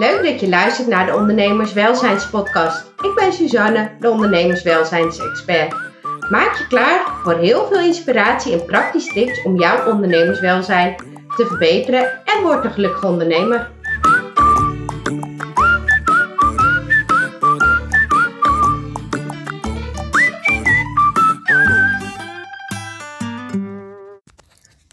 Leuk dat je luistert naar de Ondernemerswelzijnspodcast. Ik ben Suzanne, de ondernemerswelzijnsexpert. Maak je klaar voor heel veel inspiratie en praktische tips om jouw ondernemerswelzijn te verbeteren en word een gelukkige ondernemer.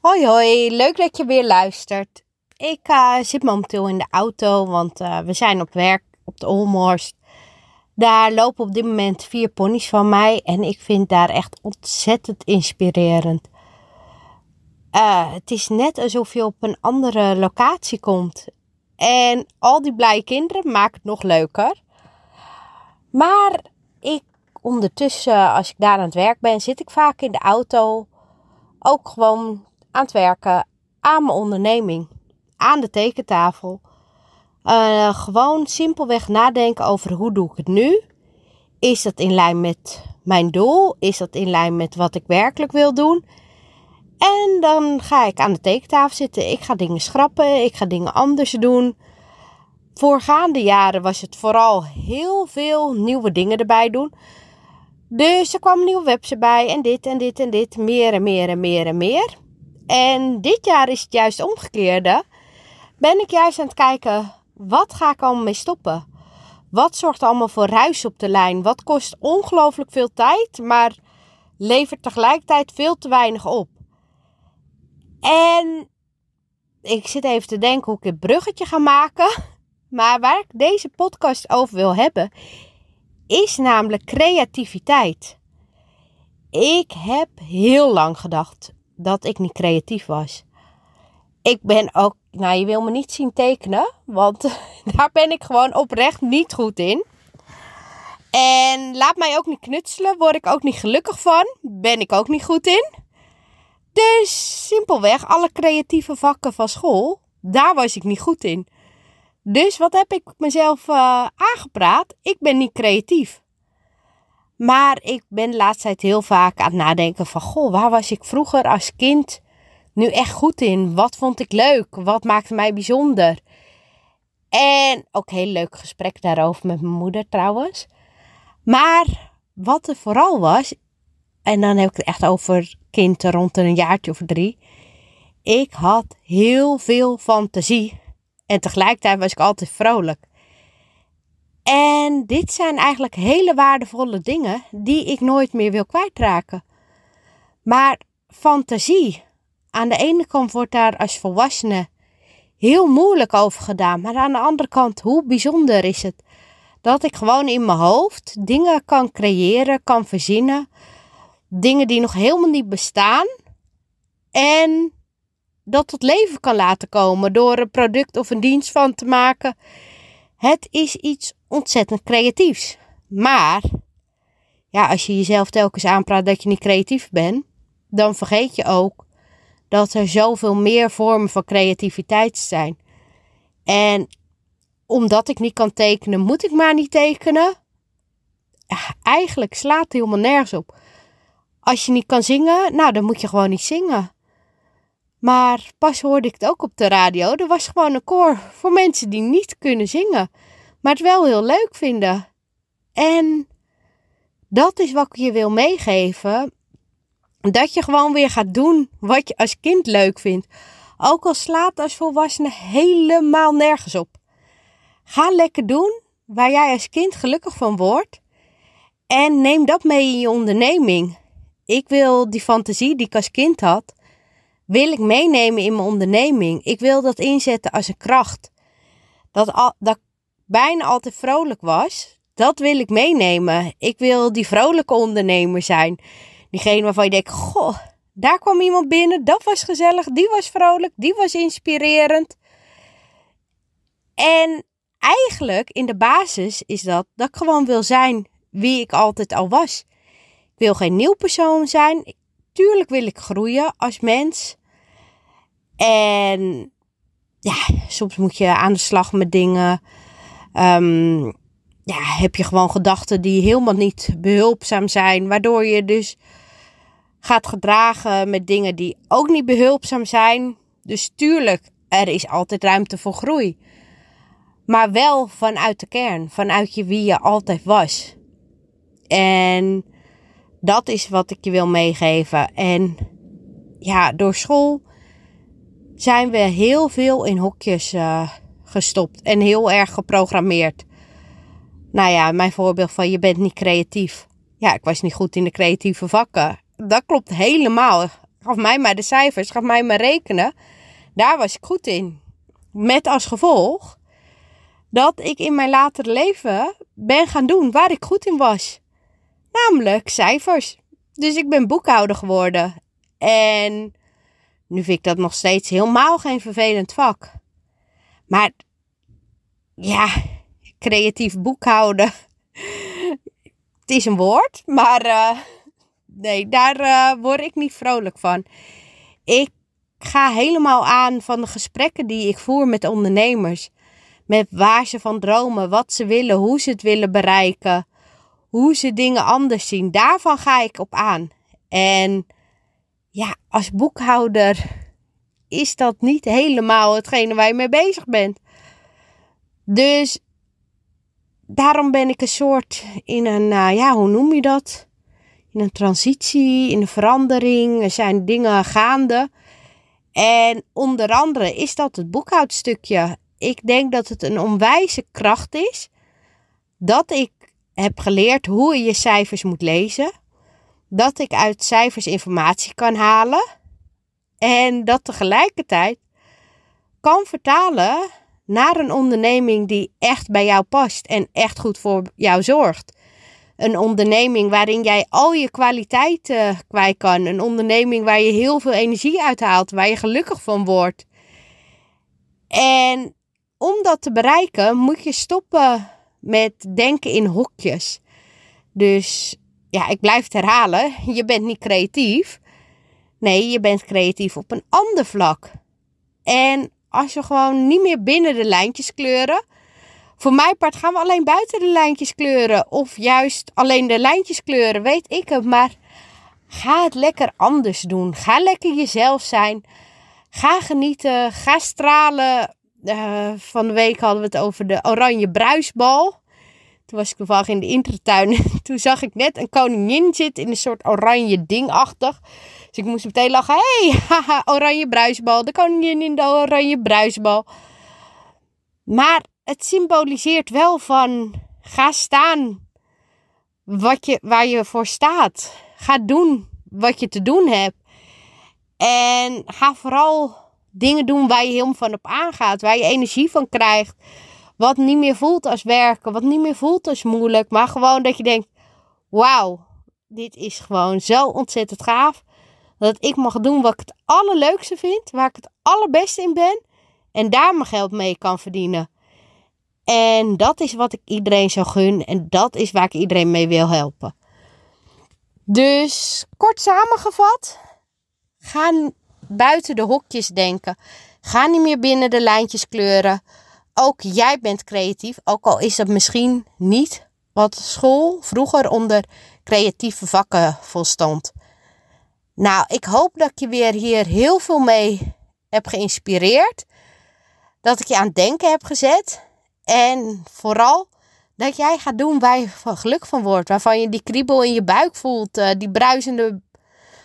Hoi hoi, leuk dat je weer luistert. Ik uh, zit momenteel in de auto, want uh, we zijn op werk op de Olmhorst. Daar lopen op dit moment vier ponies van mij en ik vind daar echt ontzettend inspirerend. Uh, het is net alsof je op een andere locatie komt. En al die blije kinderen maken het nog leuker. Maar ik ondertussen, als ik daar aan het werk ben, zit ik vaak in de auto. Ook gewoon aan het werken aan mijn onderneming aan de tekentafel. Uh, gewoon simpelweg nadenken over hoe doe ik het nu? Is dat in lijn met mijn doel? Is dat in lijn met wat ik werkelijk wil doen? En dan ga ik aan de tekentafel zitten. Ik ga dingen schrappen. Ik ga dingen anders doen. Voorgaande jaren was het vooral heel veel nieuwe dingen erbij doen. Dus er kwam een nieuwe website bij en dit en dit en dit. Meer en meer en meer en meer. En dit jaar is het juist omgekeerde ben ik juist aan het kijken, wat ga ik allemaal mee stoppen? Wat zorgt allemaal voor ruis op de lijn? Wat kost ongelooflijk veel tijd, maar levert tegelijkertijd veel te weinig op? En ik zit even te denken hoe ik het bruggetje ga maken. Maar waar ik deze podcast over wil hebben, is namelijk creativiteit. Ik heb heel lang gedacht dat ik niet creatief was. Ik ben ook nou, je wil me niet zien tekenen, want daar ben ik gewoon oprecht niet goed in. En laat mij ook niet knutselen, word ik ook niet gelukkig van, ben ik ook niet goed in. Dus simpelweg, alle creatieve vakken van school, daar was ik niet goed in. Dus wat heb ik mezelf uh, aangepraat? Ik ben niet creatief. Maar ik ben de laatste tijd heel vaak aan het nadenken van... Goh, waar was ik vroeger als kind nu echt goed in? Wat vond ik leuk? Wat maakte mij bijzonder? En ook heel leuk gesprek daarover met mijn moeder trouwens. Maar wat er vooral was, en dan heb ik het echt over kind rond een jaartje of drie. Ik had heel veel fantasie. En tegelijkertijd was ik altijd vrolijk. En dit zijn eigenlijk hele waardevolle dingen die ik nooit meer wil kwijtraken. Maar fantasie, aan de ene kant wordt daar als volwassene heel moeilijk over gedaan. Maar aan de andere kant, hoe bijzonder is het dat ik gewoon in mijn hoofd dingen kan creëren, kan verzinnen. Dingen die nog helemaal niet bestaan. En dat tot leven kan laten komen door een product of een dienst van te maken. Het is iets ontzettend creatiefs. Maar ja, als je jezelf telkens aanpraat dat je niet creatief bent, dan vergeet je ook dat er zoveel meer vormen van creativiteit zijn. En omdat ik niet kan tekenen, moet ik maar niet tekenen. Eigenlijk slaat het helemaal nergens op. Als je niet kan zingen, nou dan moet je gewoon niet zingen. Maar pas hoorde ik het ook op de radio. Er was gewoon een koor voor mensen die niet kunnen zingen, maar het wel heel leuk vinden. En dat is wat ik je wil meegeven. Dat je gewoon weer gaat doen wat je als kind leuk vindt. Ook al slaat als volwassene helemaal nergens op. Ga lekker doen waar jij als kind gelukkig van wordt. En neem dat mee in je onderneming. Ik wil die fantasie die ik als kind had, wil ik meenemen in mijn onderneming. Ik wil dat inzetten als een kracht. Dat, al, dat bijna altijd vrolijk was, dat wil ik meenemen. Ik wil die vrolijke ondernemer zijn. Diegene waarvan je denkt, goh, daar kwam iemand binnen, dat was gezellig, die was vrolijk, die was inspirerend. En eigenlijk in de basis is dat dat ik gewoon wil zijn wie ik altijd al was. Ik wil geen nieuw persoon zijn. Tuurlijk wil ik groeien als mens. En ja, soms moet je aan de slag met dingen. Um, ja, heb je gewoon gedachten die helemaal niet behulpzaam zijn, waardoor je dus gaat gedragen met dingen die ook niet behulpzaam zijn. Dus tuurlijk, er is altijd ruimte voor groei. Maar wel vanuit de kern, vanuit je wie je altijd was. En dat is wat ik je wil meegeven. En ja, door school zijn we heel veel in hokjes uh, gestopt en heel erg geprogrammeerd. Nou ja, mijn voorbeeld van je bent niet creatief. Ja, ik was niet goed in de creatieve vakken. Dat klopt helemaal. Gaf mij maar de cijfers, gaf mij maar rekenen. Daar was ik goed in. Met als gevolg dat ik in mijn latere leven ben gaan doen waar ik goed in was. Namelijk cijfers. Dus ik ben boekhouder geworden. En nu vind ik dat nog steeds helemaal geen vervelend vak. Maar ja, creatief boekhouden. Het is een woord, maar uh, nee, daar uh, word ik niet vrolijk van. Ik ga helemaal aan van de gesprekken die ik voer met ondernemers. Met waar ze van dromen, wat ze willen, hoe ze het willen bereiken, hoe ze dingen anders zien. Daarvan ga ik op aan. En ja, als boekhouder is dat niet helemaal hetgene waar je mee bezig bent. Dus daarom ben ik een soort in een, uh, ja, hoe noem je dat? In een transitie, in een verandering. Er zijn dingen gaande. En onder andere is dat het boekhoudstukje. Ik denk dat het een onwijze kracht is dat ik heb geleerd hoe je je cijfers moet lezen. Dat ik uit cijfers informatie kan halen. En dat tegelijkertijd kan vertalen naar een onderneming die echt bij jou past en echt goed voor jou zorgt. Een onderneming waarin jij al je kwaliteiten kwijt kan. Een onderneming waar je heel veel energie uithaalt, waar je gelukkig van wordt. En om dat te bereiken moet je stoppen met denken in hokjes. Dus ja, ik blijf het herhalen. Je bent niet creatief. Nee, je bent creatief op een ander vlak. En als je gewoon niet meer binnen de lijntjes kleuren. Voor mijn part gaan we alleen buiten de lijntjes kleuren. Of juist alleen de lijntjes kleuren, weet ik het. Maar ga het lekker anders doen. Ga lekker jezelf zijn. Ga genieten. Ga stralen. Uh, van de week hadden we het over de oranje bruisbal. Toen was ik toevallig in de intertuin. Toen zag ik net een koningin zitten in een soort oranje dingachtig. Dus ik moest meteen lachen. Hey, oranje bruisbal. De koningin in de oranje bruisbal. Maar het symboliseert wel van ga staan wat je, waar je voor staat. Ga doen wat je te doen hebt. En ga vooral dingen doen waar je helemaal van op aangaat. Waar je energie van krijgt. Wat niet meer voelt als werken. Wat niet meer voelt als moeilijk. Maar gewoon dat je denkt: wauw, dit is gewoon zo ontzettend gaaf. Dat ik mag doen wat ik het allerleukste vind. Waar ik het allerbeste in ben. En daar mijn geld mee kan verdienen. En dat is wat ik iedereen zou gun. En dat is waar ik iedereen mee wil helpen. Dus kort samengevat. Ga buiten de hokjes denken. Ga niet meer binnen de lijntjes kleuren. Ook jij bent creatief. Ook al is dat misschien niet wat school vroeger onder creatieve vakken volstond. Nou, ik hoop dat ik je weer hier heel veel mee heb geïnspireerd. Dat ik je aan het denken heb gezet. En vooral dat jij gaat doen waar je van geluk van wordt. Waarvan je die kriebel in je buik voelt. Uh, die bruisende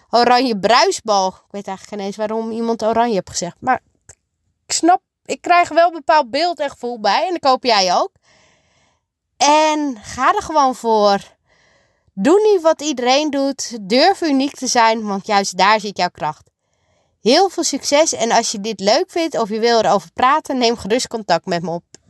oranje bruisbal. Ik weet eigenlijk geen eens waarom iemand oranje heeft gezegd. Maar ik snap, ik krijg wel een bepaald beeld en gevoel bij. En dat hoop jij ook. En ga er gewoon voor. Doe niet wat iedereen doet. Durf uniek te zijn, want juist daar zit jouw kracht. Heel veel succes en als je dit leuk vindt of je wil erover praten, neem gerust contact met me op.